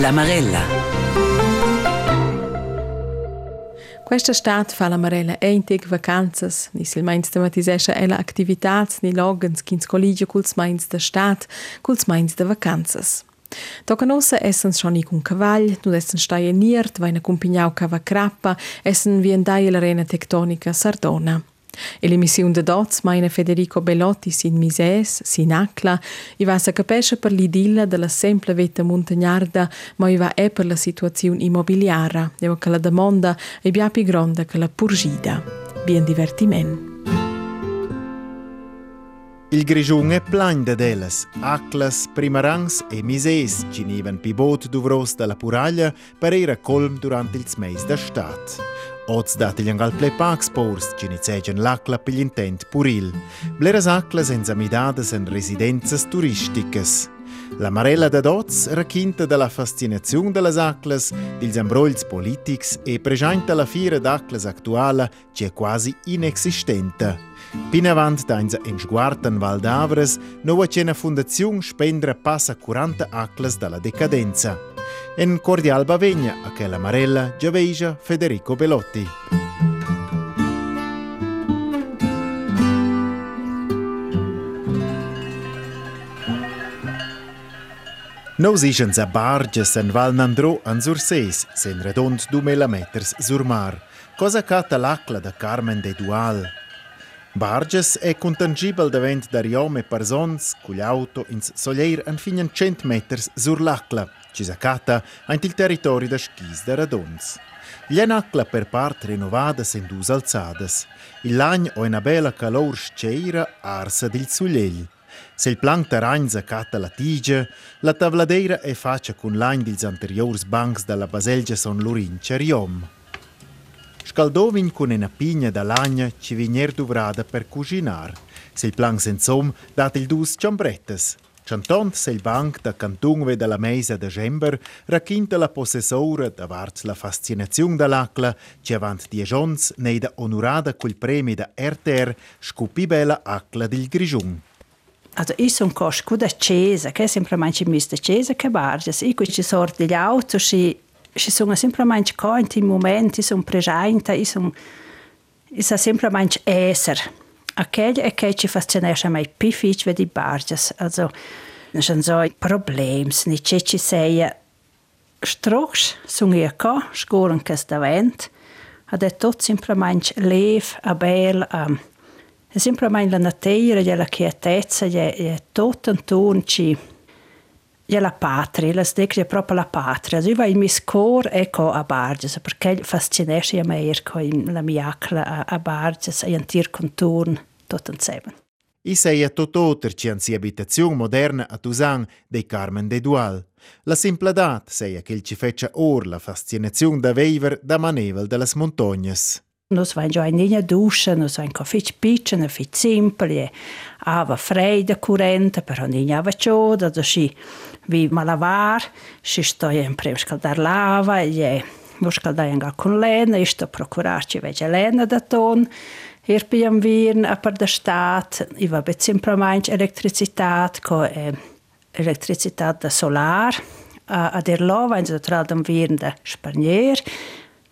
La Marella. Questa stat fa la Marella einteg vacanzas, ni sil meins de matisescha ella activitats ni logens kins collegio culs meins de stat, culs meins de vacanzas. Toca nossa essen schon i cun cavall, nu essen stai niert, vain accompagnau cava crappa, essen vi andai l'arena tectonica Sardona. E l'emissiun de dots maina Federico Bellotti sin mises, sin acla, i va sa capesce per l'idilla della semple vetta montagnarda, ma va e per la situazione immobiliara, deva che la domanda è bia più grande che la purgida. Bien divertiment. Il grigiun è plain de delas, aclas, primarangs e mises ci niven pi bot duvros dalla puraglia per era colm durant ils meis da stat. Oz dati gli angal play pax pors, genizegian l'acla per gli intent puril. Bleras acla senza midades en residenze turistiche. La Marella da Doz racchinta della fascinazione delle acles, degli ambrogli politici e presenta la fiera d'acles attuale che è quasi inesistente. Pin avanti da in sguardo Val d'Avres, nuova cena fondazione spendere passa 40 acles dalla decadenza. En cordial bavegna a che la Marella Giaveja Federico Bellotti. Nos ischens a barges en Val Nandro an Surseis, sen redond 2000 meters sur mar, cosa cata l'acla da Carmen de Dual, Barges è contangibel davent da riome persons cugli auto ins soglier an finen 100 meters sur l'acla, ci sacata ant il territorio da schis da radons.Glienacla per part renovada sen dus alzadas. Il lagn o una bella calor sceira arsa del sugliel. Se il plan terragn zacata la tigia, la tavladeira è faccia con lagn dils anteriors bancs dalla baselgia son Lorince riom. Scaldovin con una pigna da lagna ci vigner duvrada per cucinar. Se il plan sensom dat il dus ciambrettes. Chantont se il banc da cantungve della mesa de gember racconta la possessora davart la fascinazione dall'acla che avant dieci ons neida onorada col premio da RTR scupi bella acla del grigiun. Also io sono cosco da Cesa, che è semplicemente mista Cesa che barges. Io ci sorti gli auto, ci ci sono semplicemente cose in momenti, sono presenti, sono, sono semplicemente essere. Aquel é que te fascina chamar pifich de barges, also schon so Problems, nicht chichi sei Strochs, sungia ka, skoren kes da vent, a è tot simplement lev, abel, um, simplement la natura, la quietezza, è tot intorno ci ja la patria, la sdecre proprio la patria. Io vai in mis cor ecco a Barges, perché fascinesce a me ecco in la mia a, a Barges e in tir contorn tutto insieme. I sei a ci anzi abitazione moderna a Tusan dei Carmen de Dual. La simpledat sei che ci fece or la fascinazione da veiver da manevel delle montagne. Nos vain già in linea duscia, nos vain co fitch pitchen, fitch simpel, e ava curente, però non ava cioda, da si vi malavar, si sto in prem scaldar lava, e vos scaldar in con lena, e sto procurarci vece lena da ton, Hier bij een wieren per de staat, i va bet simplement elektricitat, co eh, elektricitat da solar, a, a der lova, in so tradam wieren da spanier,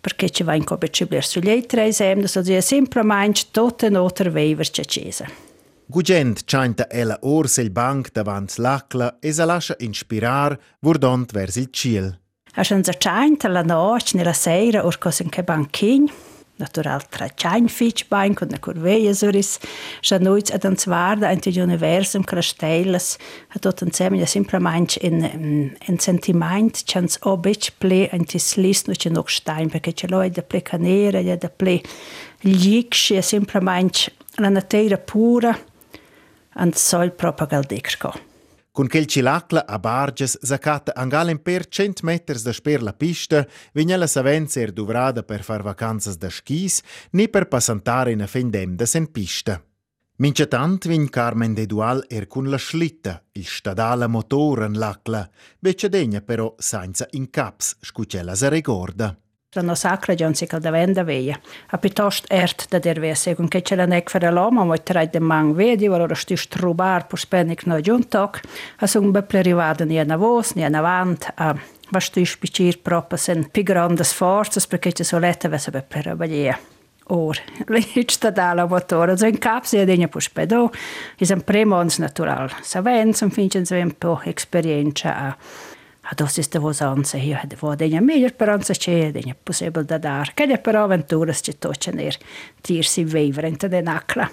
perché ci va in compatibilità sugli altri esempi, so è semplicemente tutta un'altra veiver cesa. Gugent cianta ella orsa il banc davanti l'acla e si lascia inspirare vurdont verso il ciel. A scienza cianta la notte, nella sera, orcos in che banchigno, natural tra chain fitch bank und na curveia suris ja noits ad ans varda ent il universum crastellas hat dort an semia simplement in in sentiment chans obich ple ent is list no che noch stein perché ce l'ho da ple canera ja da ple glicci e simplement la natura pura an sol propagal dicsko. Con quel cilacla a Barges zacata angalen per 100 meters da sper la pista, vigna la savenza er duvrada per far vacanzas da skis, ni per passantare in a fendem da sen pista. Mince tant vin Carmen de Dual er cun la schlitta, il stadala motor en l'acla, vece degna però senza in caps, scucella se ricorda. no sacrajoncika de vende veje. Api tost ert de dervészék, un kecselen ekfere lama, vagy terágy de mang védi, valorost is trubár, pus pennik nagyuntak, haszunk bepleri váden ilyen a vósz, ilyen a vánt, a vastu is picsír propasen, pigrandas forces, prekecses o letevese beplera vagyéje. Or, līdz tad ālamotor, un kāpsēdiņa pušpedo, izam premons natural savens, un finčens vien po. A a dos ist der vosanza hier hat vor den mehr speranza c'è den possibile da dar che per avventuras ci toccener tir si vivrente den acla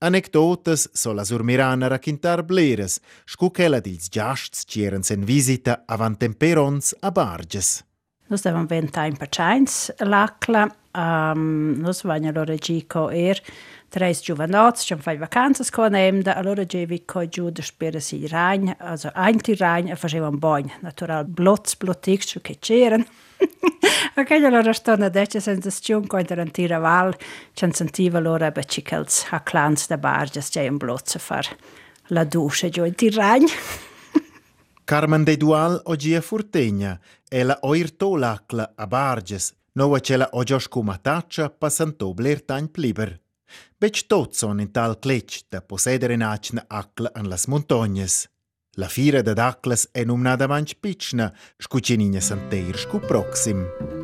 Anecdotas sola surmirana raccontar bleres, scuchela dils giasts c'eren sen visita avant temperons a Barges. Nus devam ventain per chains l'acla, um, nus vagna loro gico er, taréis dúhanát sem feh vacantas chunéim de alora déhí coidú de spéirasí rein as eintí rein a fa sé an bain, naturál blots blotíú ke téan. A kegyelar astonna deite sen a stúmkointar an tíra bhil tsan san tívalóra be chicels a clans de barges dé an blot sa far la dúse jointí rein. Carmen de Dual o Gia Furtegna e la oirto lacla a Barges, nova cela o Gioscu Mataccia passantò blertagn pliber. Bec tot son in tal cletch da possedere nachna acla an las montognes. La fira da aclas è numnada manch pitchna, scucinina santeir scu proxim.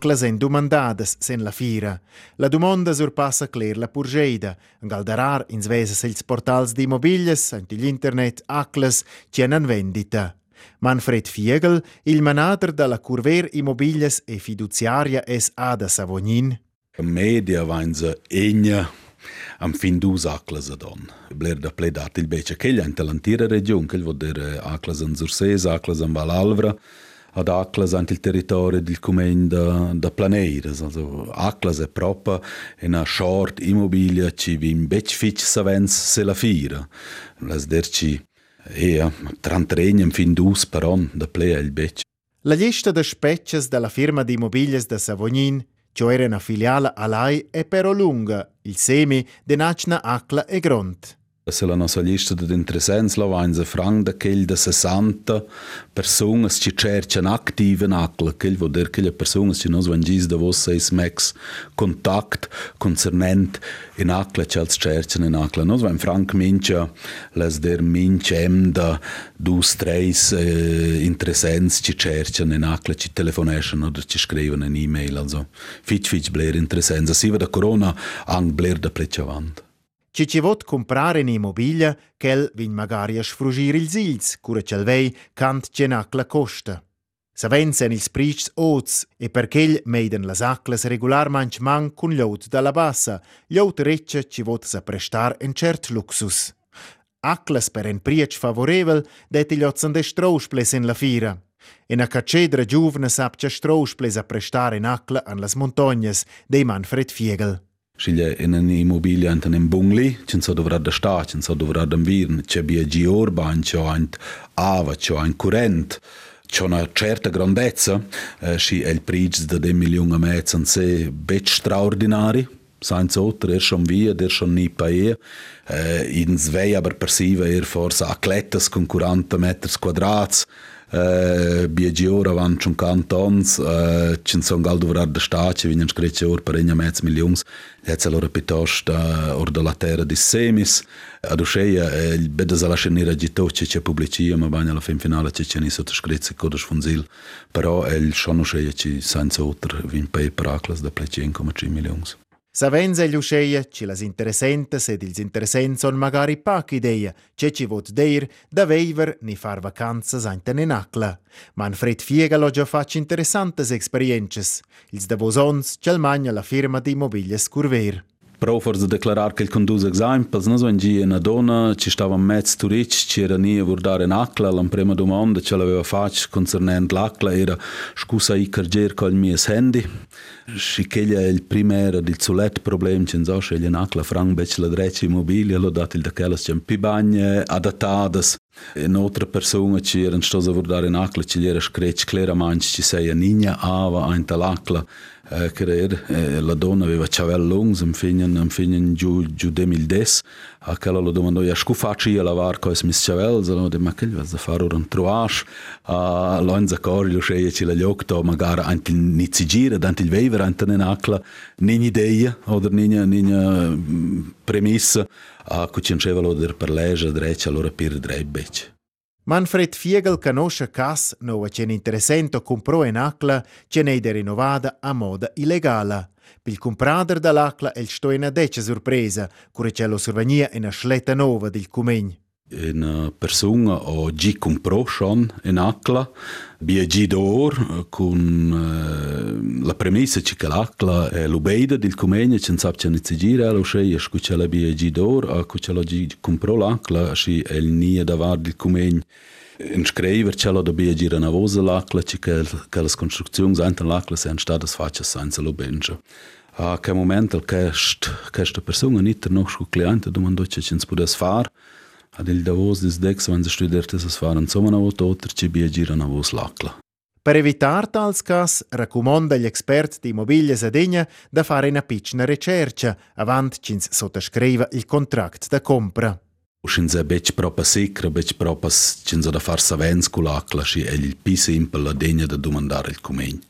Aclas en dumandadas sen la fira. La domanda surpassa cler la purgeida. Galdarar ins vesas ils portals di immobilias, anti l'internet Aclas, tienan vendita. Manfred Fiegel, il manager della Curver Immobilias e fiduciaria SA da Savognin. Media vainza egna am fin dus aclas adon. Bler da pledat il bece che gli l'antira region, che vuol dire aclas an Surses, aclas an Valalvra, ad Aclas anche il territorio del comune da, da Planeiras. Also Aclas è proprio una short immobilia ci vi becfic savens se la fira. Las derci ea trantregnem fin dus per on da plea il bec. La lista de specces della firma di immobilies da Savognin, cioè una filiale a lei, è però lunga, il semi de Nachna Acla e Gront. La nostra lista di interessenti la vanza franc da quel da 60 persone che cercano attive in ACLA, quel vuol dire che le persone che non vanno da vostra max contact concernent in ACLA che als cercano in ACLA. Noi vanno franc mince les der mince em da dus tres eh, interessenti che cercano in ACLA, ci telefonano oder ci scrivono in e-mail, also fitch fitch bler interessenti. Si va da corona ang bler da pleccia avanti. Ci ci vot comprare un'immobilia ch'el vin magari a sfrugir ils ils, cura c'el vei cant genac la costa. Savenzen ils prics oz e perch'el meiden las aclas regularmanch man cun gliaut dalla bassa, gliaut reccia ci vot sa prestar en cert luxus. Aclas per en priec favorevel deti gliotzan de strausples in la fira. In a caccedra giuvna sapcia strausples a prestar in acla an las montognes dei Manfred Fiegel. Sceglie in un'immobilia in un bungli, ci so dovrà da sta, ci so dovrà da virn, c'è bia gi urban, c'è un ava, c'è un current, c'è una certa grandezza, eh, si è il prezzo di 2 milioni e mezzo in sé, bet straordinari, senza oltre, er schon via, er schon nie paia, eh, in svei aber persiva er forse atletas con 40 metri quadrati, Eh, bieđiora van čun kantons, eh, čin son galdu vrar da štače, vinjan škreće or parenja mec milijums, je celo repitoš da eh, or da latera di semis, a dušeja beda zalašenira džito, če će publicijama banjala fin finala, če će niso to škrece kodoš funzil, pero el šonušeja či sanca utr vin pej praklas da plećenkom či milijums. Savenza gli usceia, ci las interessentes ed ils interessents son magari pac ideia, ce ci vot deir da veiver ni far vacanzas ainten in acla. Manfred Fiega lo già fac interessantes experiences, ils da vosons magna la firma di immobilies Curver. Profor за declarar că îl conduz examen, pas nu în gie na dona, ci stava mez turic, ci era nie vurdare în acla, la prima domanda ce l'aveva fac concernent l'acla era scusa i carger col mies handy, și că el el primer del sulet problem ce nzo și în acla franc bec la dreci mobile, l-a dat il de chelas ce pi bagne adatadas. Un'altra persona ci era in stosa vurdare in acla, ci era screc claramente ci sei a ninja ava in talacla a creer eh, la donna aveva chavel longs am finen am finen giù giù 2010 a cala lo domandò ja, ia scu faci a lavar co es mis chavel? Zalo de ma che vas a fare un troash a lonza cori lo sceglie ci la liocto magari anti nizi gira danti il vever anti ne nacla nini idea oder nini nini mm, premissa a cucincevalo der per leja drecha allora per dreibec Manfred Fiegel conosce cas nova cen interessento comprò in acla cenede rinnovada a moda illegala. Pil comprader dall'acla el sto in deccia sorpresa, cure cello sorvenia in a schletta nova del cumegn. Una persona ho già comprato schon in acla, bia già d'or, con uh, la premessa che l'acla è l'ubeida del cumegno, che non sa che non si gira, lo sceglie, che la bia già d'or, a che la già comprato l'acla, che è il nia da var del cumegno. In scriver c'è la bia gira una vosa l'acla, che che le costruzioni anche l'acla sono state fatte senza l'ubenja. A che momento questa persona non è noch cliente domandò che ci si può il Davos des Dex, wenn sie studiert, es fahren sommer na otter ci bia gira na vos l'acla. Per evitar tals cas, raccomanda gli esperti di immobilie Sadegna da fare una piccola ricerca avant cins sottoscriva il contratto da compra. Uscins è bec proprio sicra, bec proprio cins da far savens con l'acla, si è il più semplice la degna da domandare il comegno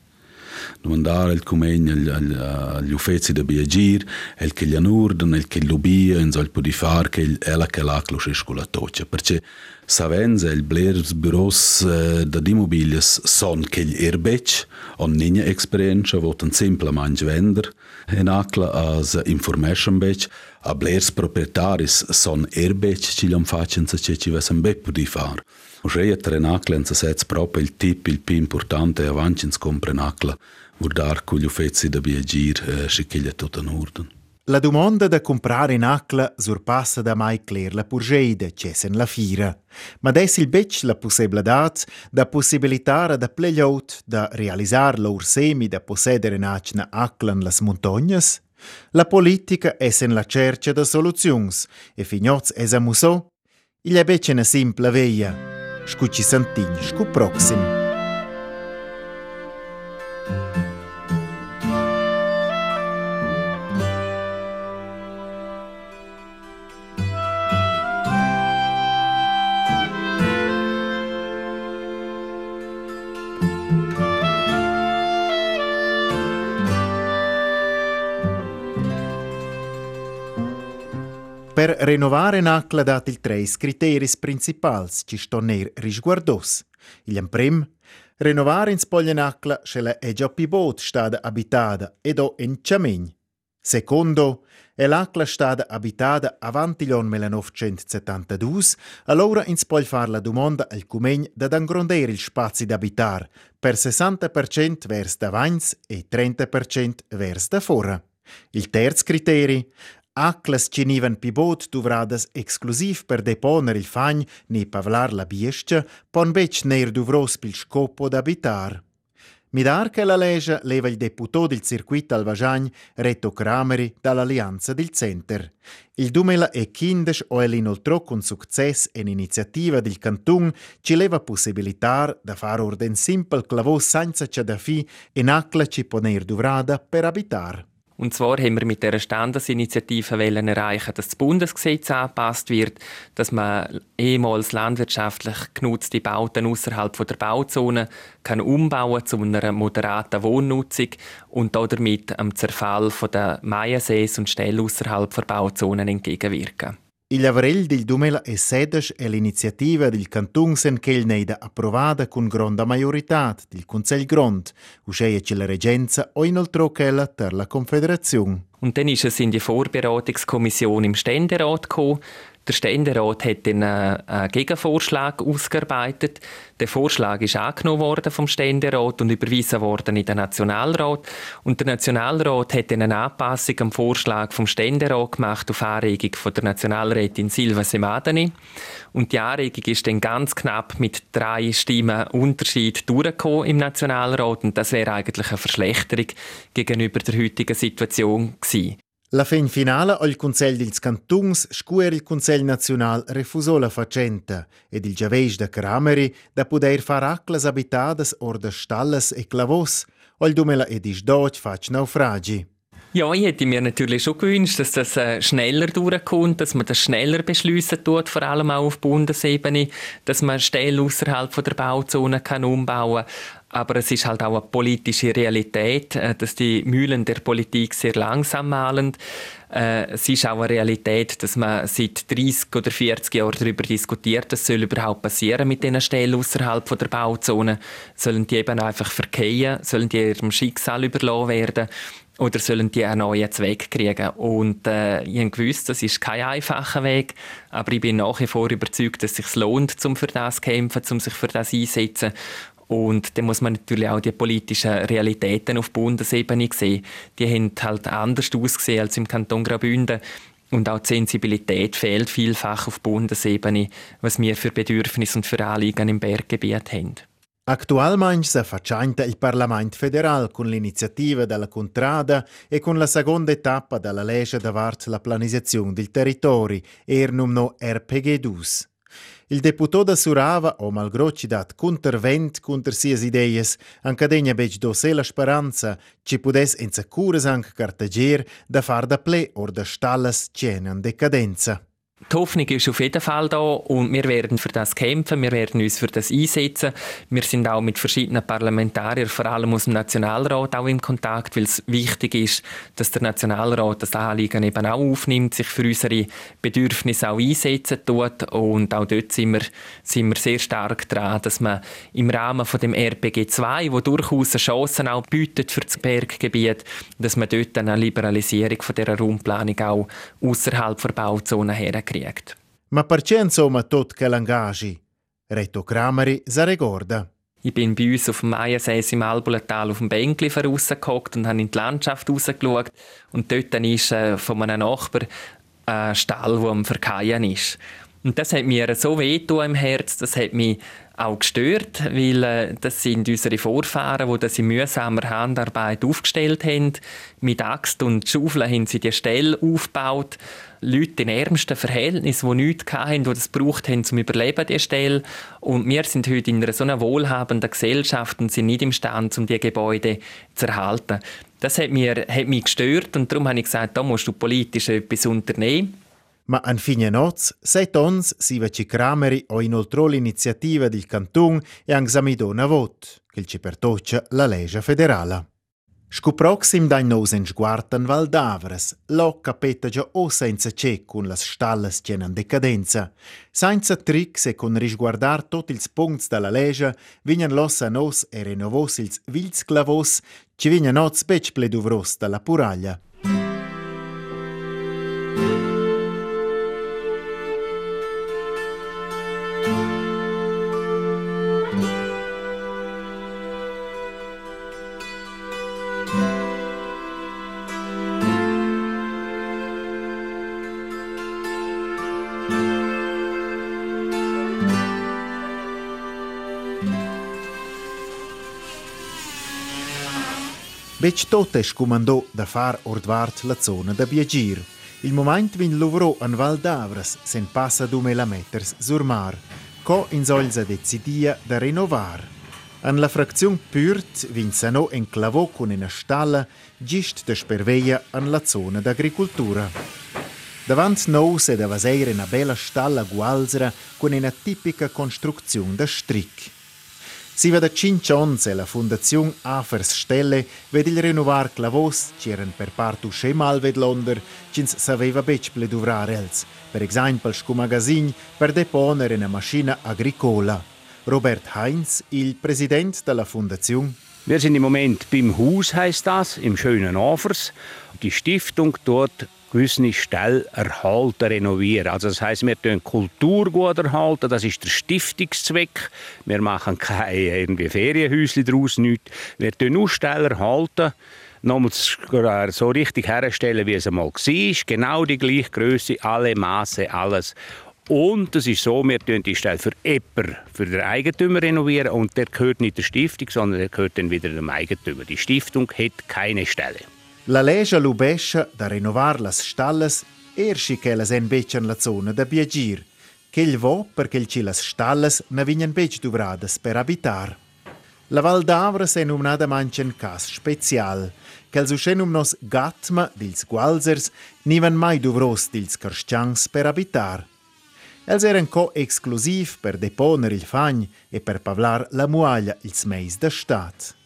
domandare il comegno agli, agli uffizi da biagir, el che gli anurdan, el che l'ubia, in sol di far che è la che l'aclo con la toccia. Perché savenza il blers bureaus eh, da immobilies son che gli erbec, on nina esperienza, votan semplicemente vender, Enakla als information-bech, a blers proprietaris son erbech ciliam facenza ce ci vesem be pudi far. Uxeia trenakla enza sez proprio il tip il più importante avancins comprenakla, vurdar cu gli ufezi da biegir, eh, scicchiglia tutto in ordine. La domanda da comprare in acla surpassa da mai cler la purgeida, cessen la fira. Ma des il bec la possibilità da possibilitare da plegliot da realizzare l'ur semi da possedere nacna aclan las montagnas? La politica essen la cerca da soluzions e fignoz es a musò? Il è bec una simple veia. Scuci santign, scu proxim. Per rinnovare NACLA dat il treis criteris principals ci stonner risguardos. Il prim, rinnovare in spoglia NACLA scella è già più bot stada abitada ed o in Ciamegn. Secondo, è l'ACLA stada abitada avanti l'on 1972, allora in spoglia far la domanda al Cumegn da angrondere il spazio d'abitar per 60% vers davants e 30% vers da fora. Il terzo criterio, Aclas ci nivan pi bot duvradas exclusiv per deponer il fagn ni pavlar la biestia, pon bec neir duvros pil scopo d'abitar. Midar che la legge leva il deputò del circuito al Vajagn, Reto Crameri, dall'Alleanza del Center. Il 2015 o inoltre con successo in iniziativa del Canton ci leva possibilità da fare orden simple clavò senza c'è da fi in acla ci poner duvrada per abitar. Und zwar haben wir mit dieser Standesinitiative erreichen, dass das Bundesgesetz angepasst wird, dass man ehemals landwirtschaftlich genutzte Bauten außerhalb der Bauzone kann umbauen zu einer moderaten Wohnnutzung und damit am Zerfall der Maiensees und Ställe außerhalb der Bauzonen entgegenwirken. Il avril del 2016 è l'iniziativa del Canton Senchel neida approvata con grande maggiorità del Consiglio Grond, uscea che la Regenza o inoltre per la Confederazione. Und dann ist es in die Vorberatungskommission im Ständerat gekommen. Der Ständerat hat dann einen Gegenvorschlag ausgearbeitet. Der Vorschlag ist angenommen worden vom Ständerat und überwiesen worden in den Nationalrat. Und der Nationalrat hat dann eine Anpassung am Vorschlag vom Ständerat gemacht auf Anregung von der Nationalrätin Silva Semadani. Und die Anregung ist dann ganz knapp mit drei Stimmen Unterschied durchgekommen im Nationalrat. Und das wäre eigentlich eine Verschlechterung gegenüber der heutigen Situation gewesen. La fin finale il Consell dils Cantuns scuer il Consell Nacional refusò la facenta ed il giaveis da Crameri da poder far aclas abitadas or da stallas e clavos, ol dumela ed is dort fac naufragi. Ja, ich hätte mir natürlich schon gewünscht, dass das äh, schneller durchkommt, dass man das schneller beschließen tut, vor allem auch auf Bundesebene, dass man Stellen außerhalb der Bauzone kann umbauen kann. Aber es ist halt auch eine politische Realität, äh, dass die Mühlen der Politik sehr langsam malen. Äh, es ist auch eine Realität, dass man seit 30 oder 40 Jahren darüber diskutiert, was soll überhaupt passieren mit diesen Stellen außerhalb der Bauzone. Sollen die eben einfach verkehren? Sollen die ihrem Schicksal überlassen werden? Oder sollen die einen neuen Zweck kriegen? Und äh, ich habe gewusst, das ist kein einfacher Weg, aber ich bin nach wie vor überzeugt, dass es sich lohnt, um für das zu kämpfen, um sich für das einzusetzen. Und dann muss man natürlich auch die politischen Realitäten auf Bundesebene sehen. Die haben halt anders ausgesehen als im Kanton Graubünden. Und auch die Sensibilität fehlt vielfach auf Bundesebene, was wir für Bedürfnisse und für Anliegen im Berggebiet haben. Actualmente si faccianta il Parlamento federale con l'iniziativa della Contrada e con la seconda tappa della legge davanti la pianizzazione del territorio, ernum no RPG2. Il deputò da Surava, o malgrado ci dat contravent contra sias ideias, ancadegna bec dosse la speranza ci pudes in securas anche cartager da far da ple or da stallas cenan decadenza. Die Hoffnung ist auf jeden Fall da und wir werden für das kämpfen, wir werden uns für das einsetzen. Wir sind auch mit verschiedenen Parlamentariern, vor allem aus dem Nationalrat, auch in Kontakt, weil es wichtig ist, dass der Nationalrat das Anliegen eben auch aufnimmt, sich für unsere Bedürfnisse auch einsetzen tut und auch dort sind wir, sind wir sehr stark dran, dass man im Rahmen von dem RPG 2, wo durchaus Chancen auch bietet für das Berggebiet, dass man dort eine Liberalisierung von dieser Raumplanung auch außerhalb der Bauzone herkriegt kriegt. Ma perché insomma tot che l'engagi? Reto Krameri sa recorda. Ich bin bei uns auf dem Meiersees im Albulental auf dem Bänkli rausgehockt und habe in die Landschaft rausgeschaut. Und dort ist äh, von einem Nachbar ein Stall, der am Verkehren ist. Und das hat mir so weh im Herz, das hat mich auch gestört, weil äh, das sind unsere Vorfahren, die das in mühsamer Handarbeit aufgestellt haben. Mit Axt und Schaufel haben sie die Stelle aufgebaut. Leute in ärmsten Verhältnissen, die nichts hatten, die das gebraucht haben, zum Überleben dieser Stelle. Und wir sind heute in einer so einer wohlhabenden Gesellschaft und sind nicht imstande, um diese Gebäude zu erhalten. Das hat, mir, hat mich gestört und darum habe ich gesagt, da musst du politisch etwas unternehmen. Ma an fine noz, seit ons si veci Krameri o inoltrò l'iniziativa del Canton e han examidò una vot, che ci pertoccia la legge federale. Sco proxim dain nos en sguardan Val d'Avres, lo capetta già o senza ce con las stallas tienan decadenza. Senza tricks e con risguardar tot ils punts dalla legge, vignan los a nos e renovos ils vils clavos, ci vignan oz bec pleduvros dalla puraglia. Bec totes comandò da far ordvart la zona da Biagir. Il moment vin lavorò an Val d'Avras, sen passa dumela meters sur mar, co in solza decidia da renovar. An la frazione Pürt vin sanò enclavò con una stalla gist da sperveia an la zona d'agricultura. Davant nous ed avaseire una bella stalla gualzera con una tipica costruzione da stric. Si vede cincions e la Fondazione Afers Stelle ved il renovar clavos c'eren per partu schemal ved Londer cins saveva bec pleduvrar els, per esempio scu magazin per deponere una macchina agricola. Robert Heinz, il Präsident della Fondazione. Wir sind im Moment beim Haus, heißt das, im schönen Afers. Die Stiftung dort gewisse Stellen erhalten, renovieren. Also das heißt, wir erhalten Kultur gut erhalten, das ist der Stiftungszweck. Wir machen keine irgendwie Ferienhäuschen daraus, nichts. Wir erhalten nur Stellen erhalten, nochmals so richtig herstellen, wie es einmal war. Genau die gleiche Größe, alle Maße, alles. Und es ist so, wir renovieren die Stelle für Epper, für den Eigentümer renovieren und der gehört nicht der Stiftung, sondern der gehört dann wieder dem Eigentümer. Die Stiftung hat keine Stelle. La legge lubescia da rinnovar las stalles erschi che las en beccian la zona da Biagir, che il vo perché ci las stalles ne vignan bec duvrades per abitar. La Val d'Avra se nominada manchen cas special, che els uscenum nos gatma dils gualzers nivan mai duvros dils carstians per abitar. Els eren co exclusiv per deponer il fagn e per pavlar la muaglia ils meis da stat.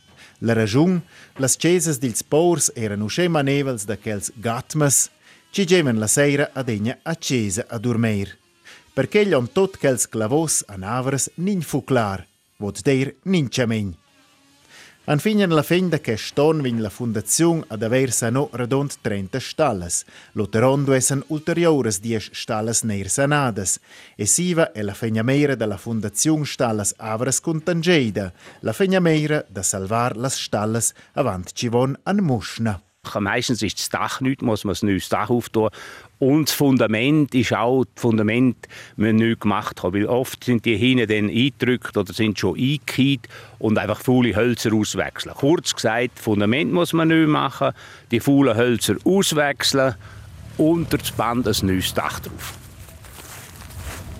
La ragiun, las cesas dils pours eran usce manevels da quels gatmas, ci gemen la seira ad egna accesa a dormir. Perché gli on tot quels clavos a navras nin fu clar, vod der nin ciamegn. An finen la fenda che ston vin la fundaziun ad aver sano redond 30 stalles. Loterondo essen ulteriores 10 stalles neir sanadas. E siva è la fegnamera della fundaziun stalles avras contangeida, la fegnamera da salvar las stalles avant ci von an Muschna. Meistens ist das Dach nicht, muss man ein neues Dach auftun. Und das Fundament ist auch, das Fundament müssen nicht gemacht haben, weil oft sind die hinten dann eingedrückt oder sind schon eingekehrt und einfach faule Hölzer auswechseln. Kurz gesagt, das Fundament muss man nicht machen, die faulen Hölzer auswechseln, unter das Band ein neues Dach drauf.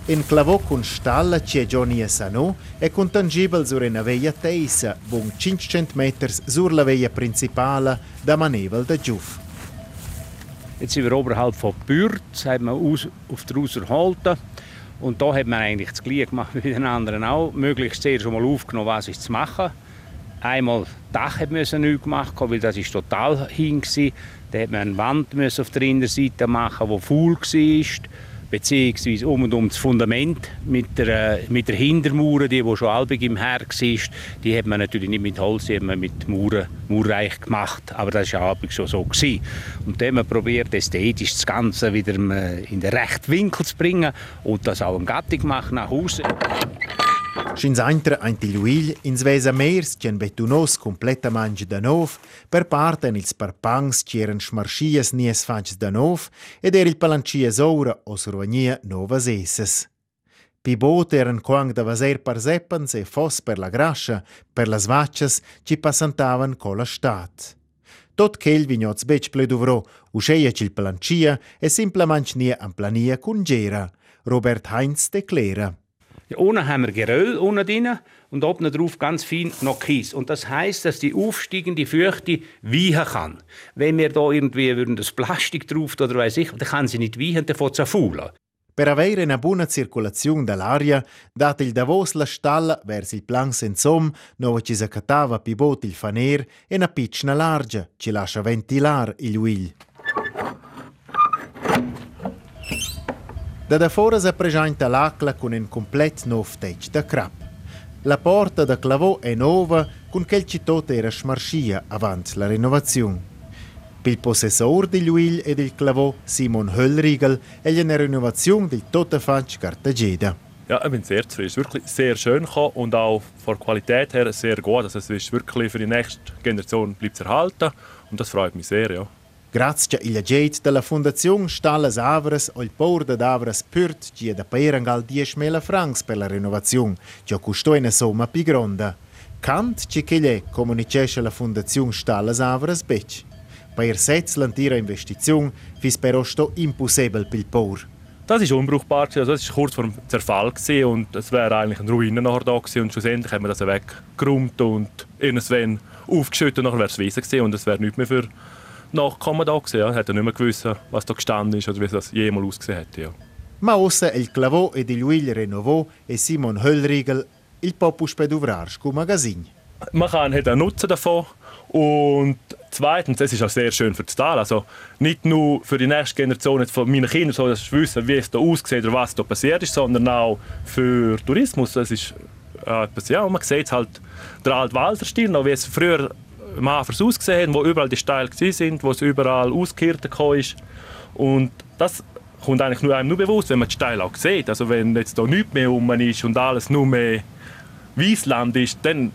In clavò con stalla c'è Johnny e Sano è contangibile sur una veia teisa, bun 500 meters sur la veia principale da Manevel da Giuf. Jetzt sind wir oberhalb von Bürth, hat man aus, auf der Auserhalten. Und da hat man eigentlich das Gleiche gemacht wie den anderen auch. Möglichst sehr schon mal aufgenommen, was ist zu machen. Einmal das Dach hat müssen neu gemacht, weil das ist total hin war. Da hat man eine Wand auf der Innenseite machen, die faul war beziehungsweise um und um das Fundament mit der, mit der Hintermauer, die, die schon albig im Herr war, die hat man natürlich nicht mit Holz, die hat man mit Mauerreich gemacht, aber das war albig schon so. Gewesen. Und dann probiert, ästhetisch das Ganze wieder äh, in den rechten Winkel zu bringen und das auch eine Gattung machen nach Hause. Schins eintra ein Tiluil ins Vesa Mers cien betunos completamente da nov, per parte ils parpangs c'eren schmarschies nies fags da nov ed er il palancies ora os roagnia novas esses. Pi bot eren quang da vaser par seppans e fos per la grascia, per las vaccias, ci passantavan co la stat. Tot ch'el vignots bec pleduvro, usceia cil palancia e simplement nia amplania cun gera. Robert Heinz declara. Unten haben wir Geröll unten drin und oben drauf ganz fein noch Kies. Und das heißt, dass die aufsteigende Feuchte weichen kann. Wenn wir da irgendwie würden das Plastik drauf oder weiß ich, dann kann sie nicht weichen, dann fängt sie faulen. Per avere una buona circolazione dell'aria, date il Davos la stalla verso il plan sensom, dove ci si cattava pibot il faner e una piccina larga, ci lascia ventilare il uil. Da da fora si presenta l'acqua con un complet nuovo tetto da crap. La porta da clavò è nuova, con quel città era smarschia avanti la rinnovazione. Il possessore degli uil e del clavò, Simon Höllriegel, è una rinnovazione del Totenfatsch Cartagena. Ja, ich bin sehr zufrieden. Es ist wirklich sehr schön und auch von der Qualität her sehr gut. Also es ist wirklich für die nächste Generation bleibt erhalten und das freut mich sehr, ja. Grazie il ageit della Fondazione Stalles Avres o il Pour de Avres Pürt gi da Peirangal 10.000 francs per la rinnovazione, già costò una somma più grande. Kant ci che gli comunicesce la Fondazione Stalles Avres Bec. Per setz l'antira Investition fis però sto impossibile per il Pour. Das ist unbrauchbar, also das war kurz vor dem Zerfall und es wäre eigentlich ein Ruine nachher da gewesen und schlussendlich haben wir das weggeräumt und irgendwann aufgeschüttet und nachher wäre es gewesen und es wäre nicht mehr für Nachkommen da gewesen. Ja. Hat er nicht mehr gewusst, was da gestanden ist oder wie das jemals ausgesehen hätte. Ja. Ma ossa il clavò ed il Will Renovò e Simon Höllriegel il Popus Peduvrarsco Magazin. Man kann hat einen Nutzen davon und zweitens, es ist auch sehr schön für das Tal. Also nicht nur für die nächste Generation von meinen Kindern, so dass sie wissen, wie es da aussieht oder was da passiert ist, sondern auch für Tourismus. Es ist äh, etwas, ja, man sieht halt den alten Walderstil, noch wie es früher Anfang ausgesehen wo überall die Steine waren, wo es überall ausgekehrt ist. Und das kommt eigentlich nur einem nur bewusst, wenn man die Steile auch sieht. Also wenn jetzt da nichts mehr rum ist und alles nur mehr Wiesland ist, dann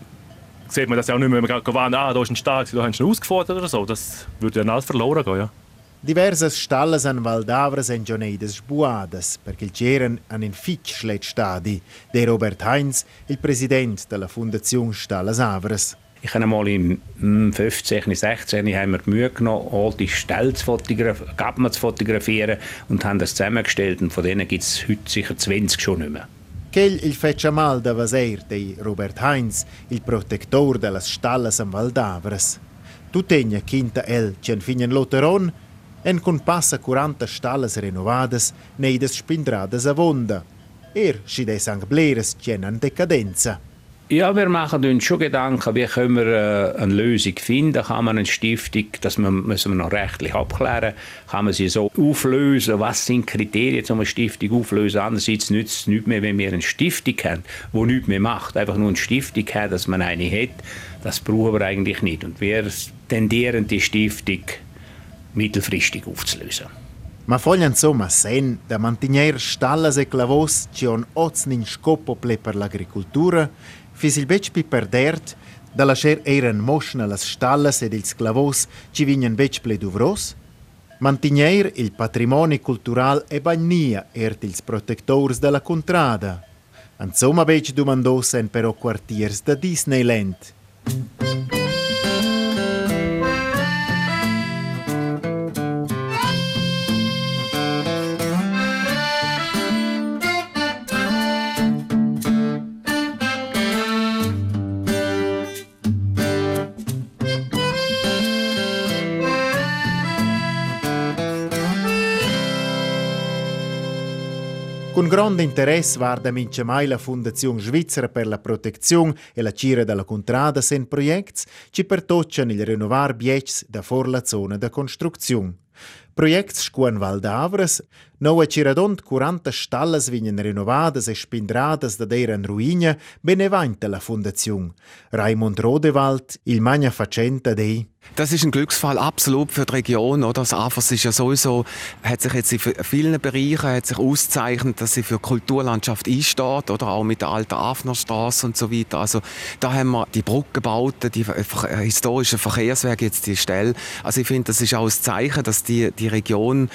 sieht man das ja auch nicht mehr, wenn man gerade ah, da ist ein Stall, da du ihn ausgefordert oder so. Das würde dann alles verloren gehen, ja. Diverse stalles an Val d'Avra sind schon sbuadas, perché c'erano an in fitch schlet stadi, Robert Heinz, il president della Fondazione Stalles Avres. Ich habe mal im 15, 16 haben wir die Mühe genommen, alte Ställe zu fotografieren, zu fotografieren und haben das zusammengestellt. Und von denen gibt es heute sicher 20 schon nicht mehr. Quel il fece mal da vaser de Robert Heinz, il protettor delle stalles am Val d'Avres. Tutegna quinta el, cien finen Loteron, en con passa 40 stalles renovades, neides spindrades a vonda. Er schi des Bleres an decadenza. Ja, wir machen uns schon Gedanken, wie können wir äh, eine Lösung finden. Kann man eine Stiftung, das müssen wir noch rechtlich abklären, kann man sie so auflösen, was sind Kriterien, um eine Stiftung aufzulösen. Andererseits nützt es nicht mehr, wenn wir eine Stiftung haben, die nichts mehr macht. Einfach nur eine Stiftung haben, dass man eine hat, das brauchen wir eigentlich nicht. Und wir tendieren die Stiftung mittelfristig aufzulösen. Ma foglia insomma sen da mantenere stallas e clavos ci on oznin scopo per l'agricoltura, fis il bec pi perdert, da lascer eiran moschna las stallas ed ils clavos ci vignan bec ple duvros, mantenere il patrimonio cultural e bagnia ert ils protectors della contrada. Insomma bec dumandosen però quartiers da Disneyland. Grande interesse guarda mince mai la Fondazione Svizzera per la Protezione e la Cira della Contrada sen projects ci pertocciano il rinnovar biets da for la zona da costruzione. Projekts scuan Val d'Avres, nova ciradont 40 stallas vignan renovadas e spindradas da era in ruina, benevanta la Fondazione. Raimund Rodewald, il magna facenta dei das ist ein Glücksfall absolut für die Region. Oder? Das AFAS ist ja sowieso, hat sich jetzt in vielen Bereichen hat sich ausgezeichnet, dass sie für Kulturlandschaft einsteht, oder auch mit der alten Afnerstraße und so weiter. Also da haben wir die Brücke gebaut, die historischen Verkehrswege, jetzt die Stelle. Also ich finde, das ist auch ein Zeichen, dass die, die Region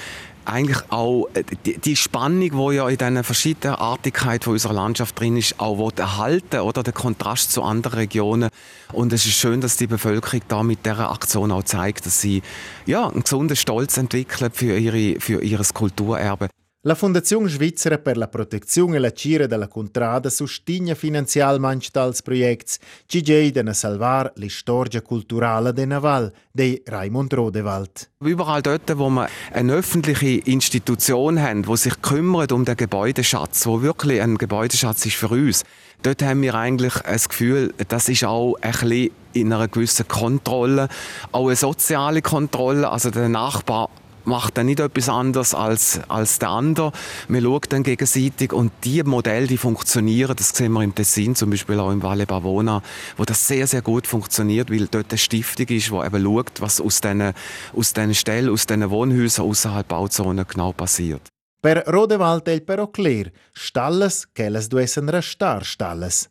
eigentlich auch äh, die, die Spannung, die ja in dieser Verschiedenartigkeit von unserer Landschaft drin ist, auch erhalten oder der Kontrast zu anderen Regionen. Und es ist schön, dass die Bevölkerung da mit dieser Aktion auch zeigt, dass sie ja, einen gesunden Stolz entwickelt für, ihre, für ihr Kulturerbe. La Fondazione Svizzera per la protezione e la cira della contrada sostigna finanzialmente tals projects ci geiden a salvar l'istorgia culturale de Naval, de Raimund Rodewald. Überall dort, wo wir eine öffentliche Institution haben, die sich kümmert um den Gebäudeschatz, wo wirklich ein Gebäudeschatz ist für uns, dort haben wir eigentlich das Gefühl, das ist auch ein bisschen in einer gewissen Kontrolle, auch eine soziale Kontrolle, also der Nachbar macht dann nicht etwas anderes als, als der andere. Man schaut dann gegenseitig und die Modelle, die funktionieren, das sehen wir im Tessin, zum Beispiel auch im Valle Bavona, wo das sehr, sehr gut funktioniert, weil dort eine Stiftung ist, die eben schaut, was aus diesen, aus diesen Stellen, aus diesen Wohnhäusern außerhalb Bauzonen genau passiert. Per Rodewald el però clear, stalles, che elles duessen restar stalles.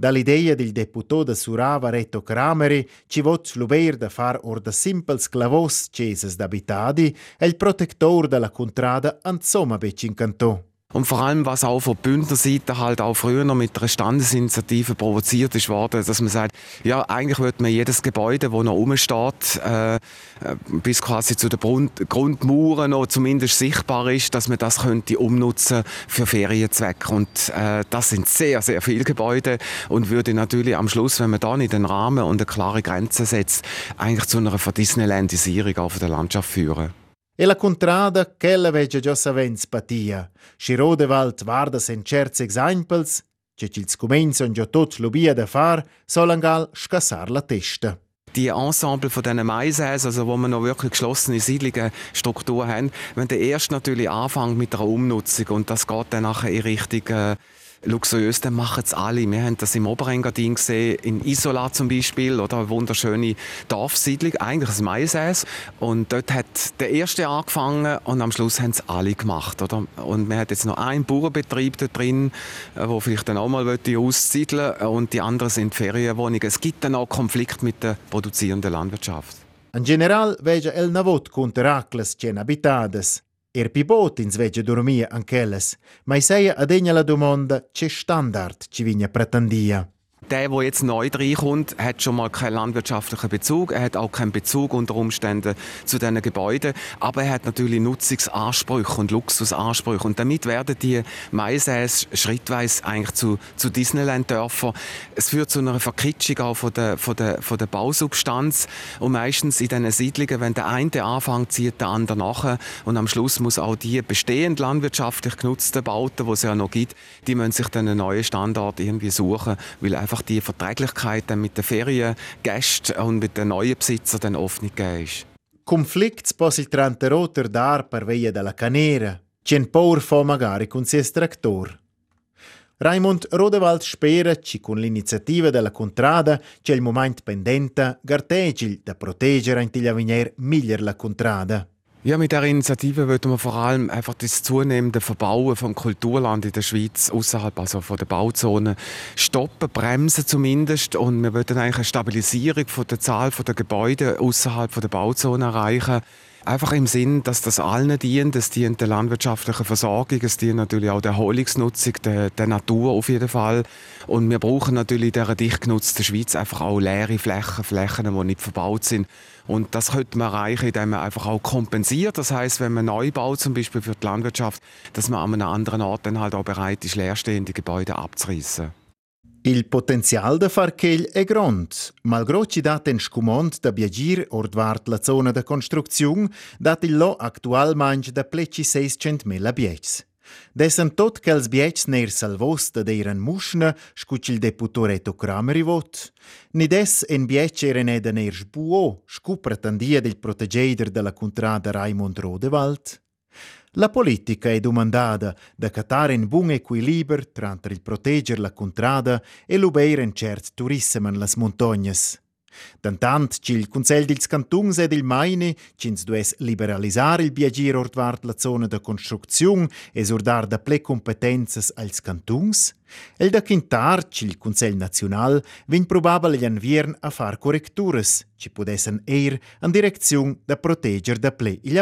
Dall'idea del deputato de Surava Reto Crameri ci vot sluver da far or da simples clavos ceses d'abitadi e il protector della contrada insomma bec incantò. Und vor allem, was auch von Bündnerseite halt auch früher noch mit einer Standesinitiative provoziert ist worden, dass man sagt, ja, eigentlich würde man jedes Gebäude, das noch rumsteht, äh, äh, bis quasi zu den Grund Grundmauern noch zumindest sichtbar ist, dass man das könnte umnutzen für Ferienzwecke. Und äh, das sind sehr, sehr viele Gebäude und würde natürlich am Schluss, wenn man da nicht den Rahmen und eine klare Grenze setzt, eigentlich zu einer Verdisneylandisierung auch der Landschaft führen. E la contrada ch'ella veggia già savens patia. Schirodewald varda sen certs exempels, che ils comenson già tots lubia da far, sollen gal scassar la testa. die Ensemble von diesen Maisäsen, also wo wir noch wirklich geschlossene Siedlungen, Strukturen haben, wenn der erst natürlich anfängt mit der Umnutzung und das geht dann nachher in Richtung äh, luxuriös, dann machen es alle. Wir haben das im Oberengadin gesehen, in Isola zum Beispiel, oder eine wunderschöne Dorfsiedlung, eigentlich ein Maisäs. Und dort hat der Erste angefangen und am Schluss haben es alle gemacht. Oder? Und wir haben jetzt noch einen Bauernbetrieb da drin, äh, vielleicht dann auch mal aussiedeln und die anderen sind Ferienwohnungen. Es gibt dann auch Konflikt mit der produzierenden Landwirtschaft. In general veja el navot contra racles cen habitades. Er pibot ins vege dormia anchelles, ma seia adegna la domanda ce standard ci vigna pretendia. Der, der jetzt neu reinkommt, hat schon mal keinen landwirtschaftlichen Bezug. Er hat auch keinen Bezug unter Umständen zu diesen Gebäuden. Aber er hat natürlich Nutzungsansprüche und Luxusansprüche. Und damit werden die Maisäs schrittweise eigentlich zu, zu Disneyland-Dörfern. Es führt zu einer Verkitschung auch von der, von, der, von der Bausubstanz. Und meistens in diesen Siedlungen, wenn der eine anfängt, zieht der andere nachher. Und am Schluss muss auch die bestehend landwirtschaftlich genutzten Bauten, die es ja noch gibt, die müssen sich dann einen neuen Standort irgendwie suchen, weil einfach die Verträglichkeit dann mit den Feriengästen und mit den neuen Besitzern dann oft nicht gegeben ist. Conflict pos il tranteroter dar per via della canera, c'en paur fo magari con si tractor. Raimond Rodewald spera ci con l'iniziativa della contrada c'è il momento pendente gartegil da proteggere in tiglia miglior la contrada. Ja, mit dieser Initiative wollten wir vor allem einfach das zunehmende Verbauen von Kulturland in der Schweiz außerhalb also von der Bauzone stoppen, bremsen zumindest und wir wollten eigentlich eine Stabilisierung von der Zahl der Gebäude außerhalb der Bauzone erreichen. Einfach im Sinn, dass das allen dient. Es dient der landwirtschaftlichen Versorgung, es dient natürlich auch der Erholungsnutzung der, der Natur auf jeden Fall. Und wir brauchen natürlich in dieser dicht genutzten Schweiz einfach auch leere Flächen, Flächen, die nicht verbaut sind. Und das könnte man erreichen, indem man einfach auch kompensiert. Das heißt, wenn man neu baut, zum Beispiel für die Landwirtschaft, dass man an einem anderen Ort dann halt auch bereit ist, leerstehende Gebäude abzureißen. Il potenzial da far ch'el è grond, malgrado ci dat en scumont da biagir ordvart la zona da construcziun, dat il lo actual mangi da pleci 600.000 biegs. Dessen tot che els biegs ner salvos da deiran muschna, scuc il deputoreto Krameri vot. Ni des en bieg eren ed ner sbuo, scu pretendia del protegeider della contrada Raimond Rodewald. La politica è domandata. Da catare in buon equilibrio tra il proteggere la contrada e l'ubeire in cert turismo in las montagnas. Dantant ci il Consell dils Cantuns ed il Maine cins dues liberalisare il biagir ordvart la zona de construcziun e surdar da ple competenzas als Cantuns, el da quintar ci il Consell Nacional vin probabel gli anviern a far correcturas, ci pudessen eir an direcziun da protegger da ple il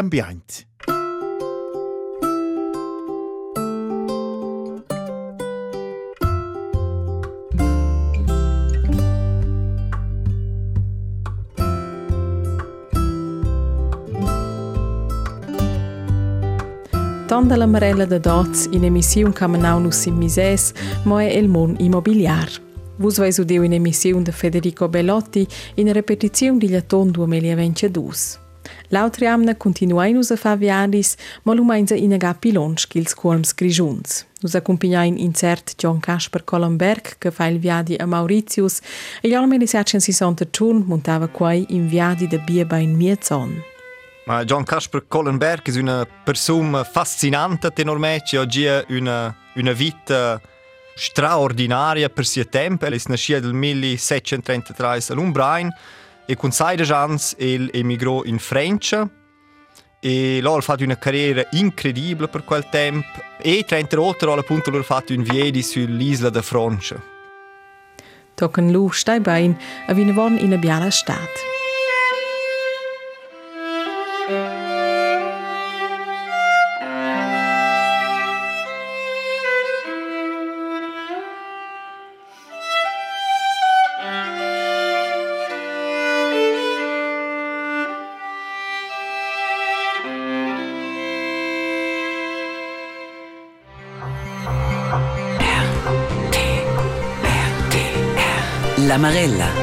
Tonda la Marella de Dots in emissiun camanau nus in mises, mo è il mon immobiliar. Vus vais udiu in emissiun de Federico Bellotti in repetiziun di Laton 2022. L'altri amna continuainus a fa viadis, ma lumainza in aga pilons kils colms grigiuns. Nus accompagnain incert John Casper Collenberg, che fa il viadi a Mauritius, e gli 760 turn montava quai in viadi de Bieba in Miezon. Ma John Kasper Kollenberg è una persona fascinante tenormente, oggi ha una, una vita straordinaria per suo tempo. È nato nel 1733 a Lumbrain e con 16 anni emigrò in Francia. E là ha fatto una carriera incredibile per quel tempo e 30 otto appunto ha fatto un viedi sull'isola di Francia. Tocken Lu stai bein a Vinavon in una biala stat. Amarella.